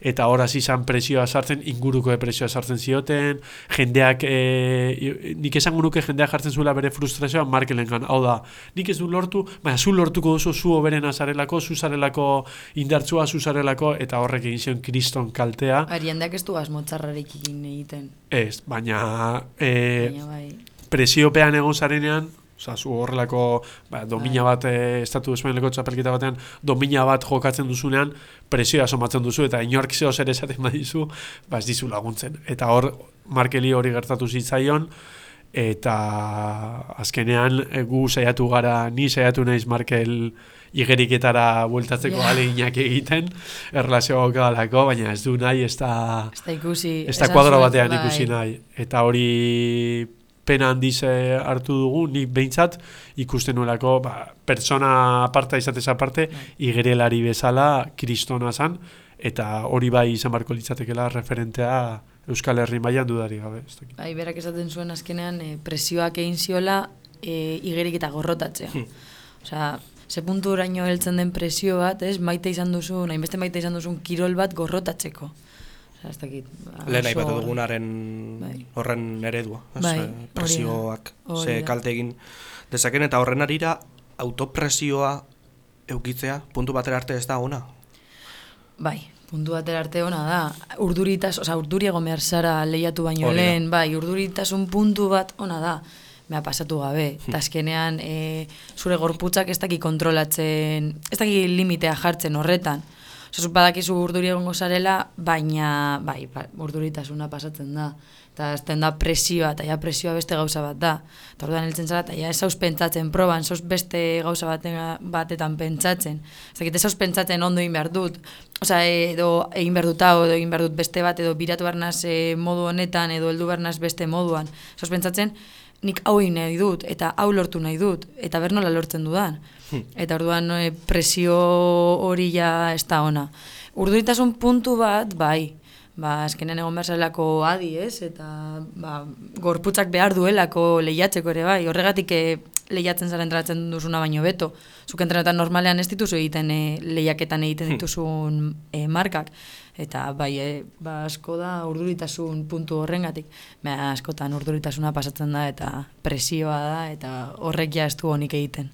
eta hor hasi izan presioa sartzen inguruko presioa sartzen zioten jendeak e, nik esango nuke jendeak jartzen zuela bere frustrazioa markelengan hau da nik ez du lortu baina zu lortuko duzu zu oberena zarelako zu zarelako indartsua zu zarelako eta horrek egin zion kriston kaltea Ari, jendeak ez du asmo txarrarekin egiten. ez baina e, Baina bai. presiopean egon zarenean, Osa, zu horrelako ba, domina bat e, estatu espainoleko txapelketa batean domina bat jokatzen duzunean presioa somatzen duzu eta inork zeo zer esaten badizu ba ez dizu laguntzen eta hor Markeli hori gertatu zitzaion eta azkenean e, gu saiatu gara ni saiatu naiz Markel igeriketara bueltatzeko Ja. ahaleginak egiten erlazio galako, baina ez du nahi ez da Ez da ikusi... ez da kuadro batean bai. ikusi nahi. Eta hori pena handiz eh, hartu dugu, nik behintzat ikusten nuelako, ba, pertsona aparta izatez aparte, Bai. igerelari bezala kristona zan, eta hori bai izan barko litzatekela referentea Euskal Herri mailan dudari gabe. Bai, berak esaten zuen azkenean e, presioak egin ziola e, igerik eta gorrotatzea. Osea, ze puntu oraino heltzen den presio bat, ez, maite izan duzun, hainbeste maite izan duzun kirol bat gorrotatzeko. Osea, ez dakit. ba, Lehen oso- aipatu dugunaren Bai. horren eredua. Ez, Bai, presioak ze kalte egin dezaken eta horren arira autopresioa eukitzea puntu batera arte ez da ona. Bai, puntu batera arte ona da. Urduritas, osea, urduri egon behar zara lehiatu baino Hori da. lehen, bai, urduritasun puntu bat ona da. Mea pasatu gabe. Eta azkenean e, zure gorputzak ez daki kontrolatzen, ez daki limitea jartzen horretan. Osea, badakizu urduri egongo zarela, baina, bai, ba, urduritasuna pasatzen da. Eta azten da presioa, eta ja presioa beste gauza bat da. Eta orduan heltzen zara, eta ja ez zauz pentsatzen proban, zauz beste gauza baten, batetan pentsatzen. Ez dakit, ez zauz pentsatzen ondo egin behar dut. Osea, edo egin behar dut hau, edo egin behar dut beste bat, edo biratu behar naz eh, modu honetan, edo heldu behar naz beste moduan. Zauz pentsatzen, nik hau egin nahi dut, eta hau lortu nahi dut, eta ber nola lortzen dudan. Eta orduan e, presio hori ja ez da ona. Urduritasun puntu bat, bai, ba, azkenean egon behar adi, ez? Eta, ba, gorputzak behar duelako lehiatzeko ere, bai, horregatik eh, lehiatzen zara entratzen duzuna baino beto. Zuk entrenetan normalean ez dituzu egiten e, lehiaketan egiten dituzun e, markak. Eta bai, e, ba, asko da urduritasun puntu horrengatik. Ba, askotan urduritasuna pasatzen da eta presioa da eta horrek ja ez du honik egiten.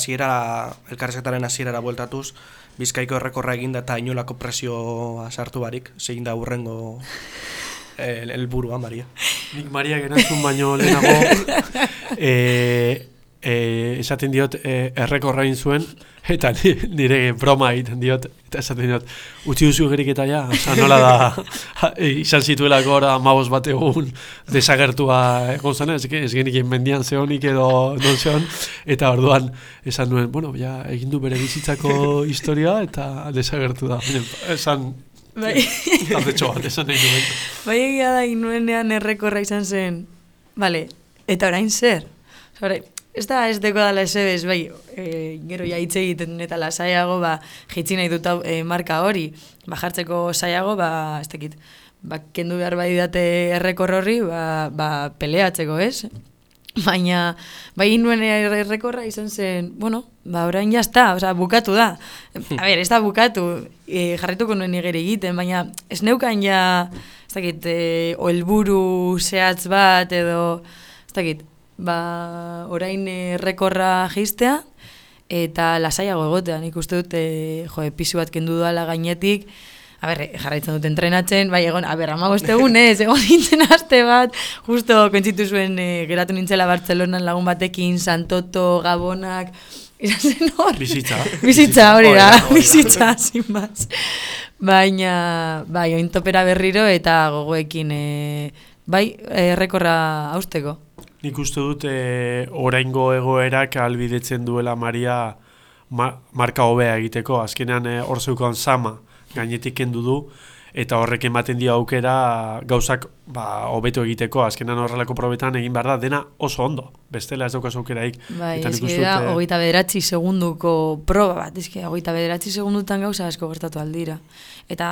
Hasiera elkarrezketaren hasierara bueltatuz, Bizkaiko errekorra eginda eta inolako presioa sartu barik, zein da urrengo el- helburua Maria. Nik Maria gerantzun baino lehenago e, e, esaten diot e, errekorra egin zuen eta <laughs> ni- nire broma egiten diot eta esaten diot utzi duzu geriketa ja oza, nola da <laughs> izan zituelako ora amabos bat egun desagertua egon zen ez, ez genik mendian zehonik edo non zehon eta orduan esan nuen bueno ja egin du bere bizitzako <laughs> historia eta desagertu da esan Bai. tardetxo bat esan nahi nuen Bai egia da inuenean errekorra izan zen. Bale, eta orain zer? Orain, ez da ez deko dala esebez, bai, e, gero ja hitz egiten eta lasaiago, ba, jitsi nahi dut e, marka hori, ba, jartzeko saiago, ba, ez dakit, ba, kendu behar bai date errekor horri, ba, ba, peleatzeko, ez? Baina, bai nuen errekorra izan zen, bueno, ba, orain jazta, osea, bukatu da. A ber, ez da bukatu, e, jarrituko nuen nigere egiten, baina ez neukan ja, ez dakit, e, oelburu zehatz bat, edo, ez dakit, ba, orain errekorra jistea, eta lasaiago egotea, nik uste dut, e, jo, pisu bat kendu dala gainetik, A ber, jarraitzen dut entrenatzen, bai egon, a ber, egun ez, egon <laughs> nintzen aste bat, justo kontzitu zuen e, geratu nintzela Bartzelonan lagun batekin, Santoto, Gabonak, <laughs> izan zen hor. Bizitza. Bizitza, hori da, bizitza, <laughs> sin más. Baina, bai, ointopera berriro eta gogoekin, e, bai, errekorra hausteko. Nik uste dut e, oraingo egoerak albidetzen duela Maria ma, marka hobea egiteko. Azkenean e, hor zeukan sama gainetik kendu du eta horrek ematen dio aukera gauzak ba, hobeto egiteko. Azkenean horrelako probetan egin behar da dena oso ondo. Bestela ez daukaz aukeraik. Bai, Eta nik uste dut, eh, hogeita bederatzi segunduko proba bat, hogeita bederatzi segundutan gauza asko gertatu aldira. Eta,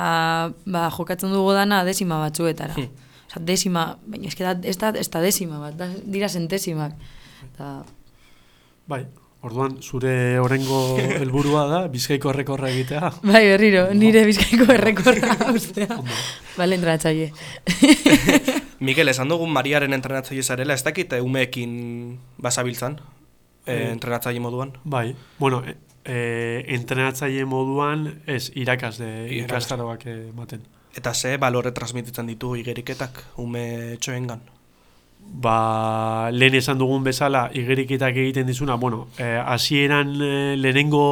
ba, jokatzen dugu dana desima batzuetara. Hmm. Osa, desima, baina eske da, ez da, ez da desima bat, da, dira zentesimak. Ta, Bai, orduan zure orengo <laughs> helburua da bizkaiko errekorra egitea. bai, berriro, nire bizkaiko errekorra <laughs> ustea. Bale, entratzaile. <laughs> Mikel, esan dugun Mariaren entrenatzaile zarela, ez dakit eh, umeekin basabiltzan, e, entrenatzaile moduan. Bai, bueno, e, entrenatzaile moduan ez irakasle Irakasle. ikastaroak ematen. Eta ze balore transmititzen ditu igeriketak ume txoengan. Ba, lehen esan dugun bezala, igeriketak egiten dizuna, bueno, eh, hasieran eh, lehenengo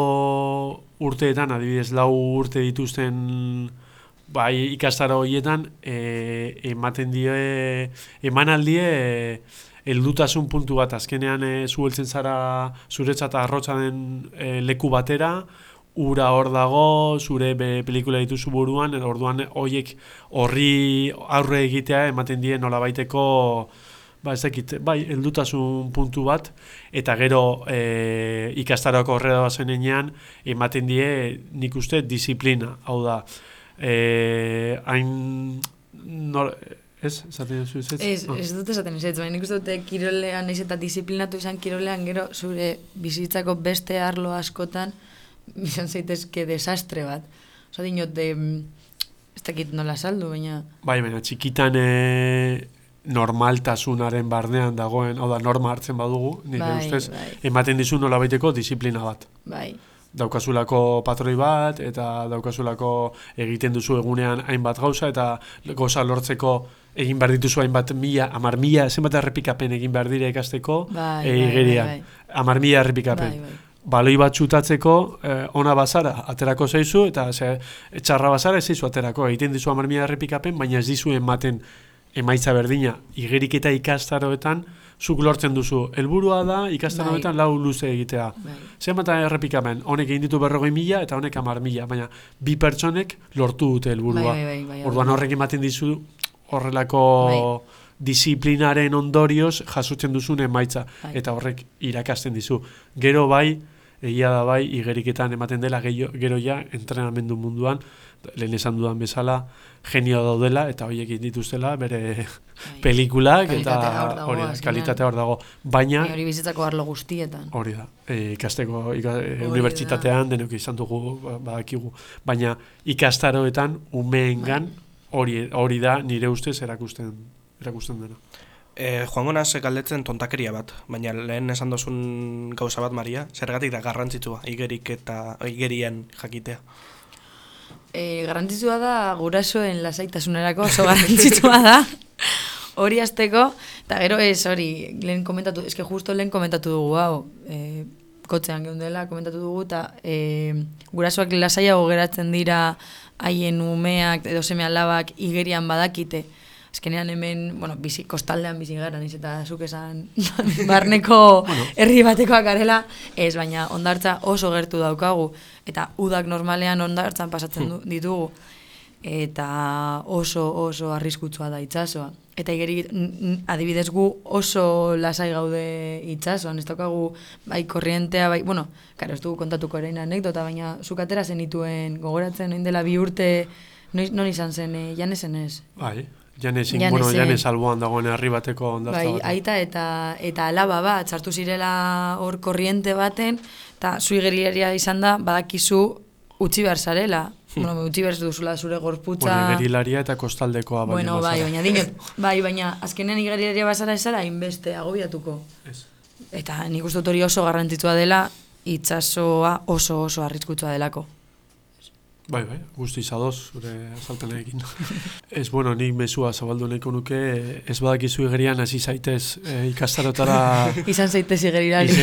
urteetan, adibidez, lau urte dituzten bai, ikastaro horietan, eh, ematen die, emanaldie, eh, heldutasun puntu bat, azkenean eh, zu heltzen zara zuretzat arrotza den eh, leku batera, ura hor dago, zure be, pelikula dituzu buruan, edo orduan hoiek horri aurre egitea ematen die nolabaiteko ba ez dakit, bai, heldutasun puntu bat, eta gero e, ikastarako horrela bazenean ematen die nik uste disiplina, hau da, e, hain, nor, ez, esaten duzu ez? Ez, Ah. ez dut esaten ez, baina nik uste dute kirolean, naiz eta disiplinatu izan kirolean, gero zure bizitzako beste arlo askotan, <laughs> izan zaitezke desastre bat. Osa dinot, de, ez dakit nola saldu, baina... Bai, baina txikitan e, normaltasunaren barnean dagoen, hau da, norma hartzen badugu, nire Bai, ustez, bai. ematen dizu nolabaiteko disiplina bat. Bai, daukazulako patroi bat, eta daukazulako egiten duzu egunean hainbat gauza, eta goza lortzeko egin behar dituzu hainbat mila, amar mila, zenbat errepikapen egin behar dire ikasteko, bai, e, bai, igerian. bai, Amar mila errepikapen. bai, bai. Baloi bat txutatzeko, eh, ona bazara, aterako zaizu, eta ze, txarra bazara ez zaizu aterako. Egiten dizu amar mila errepikapen, baina ez dizu ematen emaitza berdina. Igerik eta ikastaroetan, zuk lortzen duzu. Helburua da ikastaroetan lau luze egitea. bai. Zenbat errepikamen, honek egin ditu berrogei mila eta honek amar mila, baina bi pertsonek lortu dute helburua. Bai, bai, bai, bai, Orduan bai. horrek ematen dizu horrelako disiplinaren ondorioz jasotzen duzun emaitza Bai. eta horrek irakasten dizu. Gero bai, egia da bai, igeriketan ematen dela gehiago, gero ja entrenamendu munduan, lehen esan dudan bezala, genio daudela eta horiek dituztela bere Bai. <laughs> pelikulak eta hori da, kalitatea hor dago. Baina, Ni hori bizitzako arlo guztietan. Hori da, e, ikasteko ika, e, unibertsitatean denok izan dugu ba- badakigu, baina ikastaroetan umeengan hori hori da nire ustez erakusten erakusten dena. E, joango naz galdetzen tontakeria bat, baina lehen esan dozun gauza bat, Maria, zergatik da garrantzitsua, igerik eta igerien jakitea. E, garrantzitsua da gurasoen lasaitasunerako oso garrantzitsua da. <laughs> Hori azteko, eta gero ez hori, lehen komentatu, eske justo lehen komentatu dugu hau, e, kotzean geundela komentatu dugu, eta e, gurasoak lasaiago geratzen dira haien umeak edo seme alabak igerian badakite. Azkenean hemen, bueno, bizi, kostaldean bizi gara, niz eta zuk esan <laughs> barneko herri batekoak garela, ez, baina ondartza oso gertu daukagu, eta udak normalean ondartzan pasatzen du, ditugu, eta oso oso arriskutsua da itsasoa. Eta igeri, adibidez gu oso lasai gaude itsasoan, ez daukagu bai korrientea, bai, bueno, karo, ez dugu kontatuko orain anekdota, baina zuk atera zenituen gogoratzen oin dela bi urte, noiz, non izan zen, e, janesen ez? Bai, Janesen. bueno, Janes alboan dagoen herri bateko ondartza Bai, bat. aita eta eta alaba bat, sartu zirela hor korriente baten, eta zu igeriaria izan da, badakizu utzi behar zarela. <laughs> bueno, utzi behar duzula zure gorputza. Bueno, gerilaria eta kostaldekoa baina Bueno, bai, baina dinot, <laughs> bai, baina azkenean igeriaria bazara ez zara, hainbeste agobiatuko. Ez. Eta nik uste hori oso garrantzitsua dela, itsasoa oso oso arriskutsua delako. Bai, bai, guzti izadoz, zure azalpenekin. ez, bueno, nik mesua zabaldu nahiko nuke, ez badakizu igerian hasi zaitez e, ikastarotara <laughs> Izan zaitez igerirari.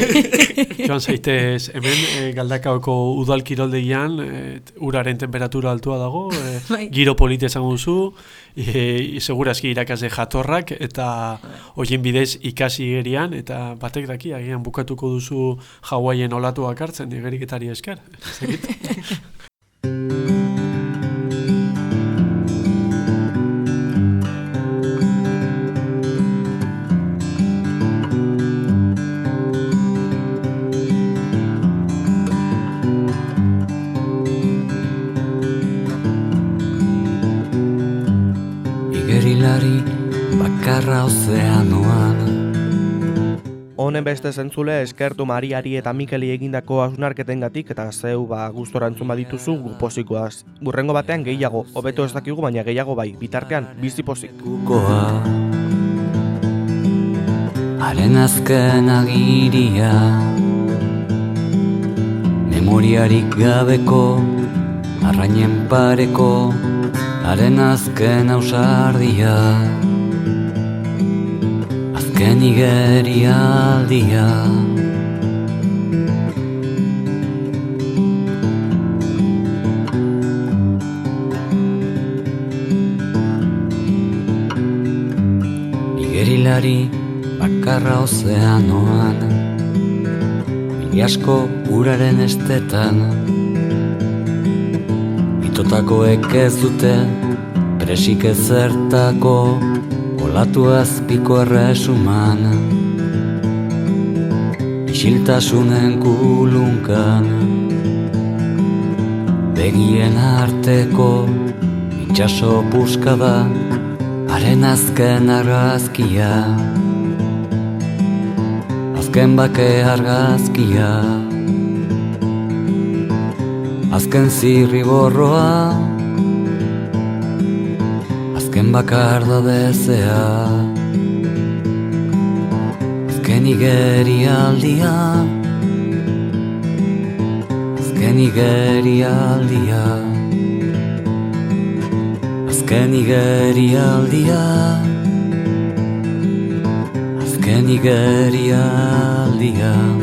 Joan zaitez, hemen e, galdakaoko udal kiroldegian, e, uraren temperatura altua dago, e, <laughs> Bai. giro polite esango duzu, e, segurazki irakasle jatorrak, eta hoien bidez ikasi igerian, eta batek daki, agian bukatuko duzu Hawaien olatuak hartzen, igeriketari esker. <laughs> Ez dakit. Honen beste zentzule eskertu Mariari eta Mikeli egindako hausnarketengatik eta zeu ba gustora entzun badituzu gu pozikoaz. Burrengo batean gehiago, hobeto ez dakigu baina gehiago bai, bitartean bizi pozik. Haren azken agiria Memoriarik gabeko Arrainen pareko Haren azken ausardia Azken igerialdia. Igerilari bakarra ozeanoan Mili asko uraren estetan. Itotakoek ez dute presik ezertako Olatu azpiko erresuman. Isiltasunen kulunkan. Begien arteko itxaso puskada Haren azken argazkia. Azken bake argazkia. Azken zirriborroa Azken bakar da dezea Azken igerialdia. Azken igerialdia. Azken igerialdia. Azken igerialdia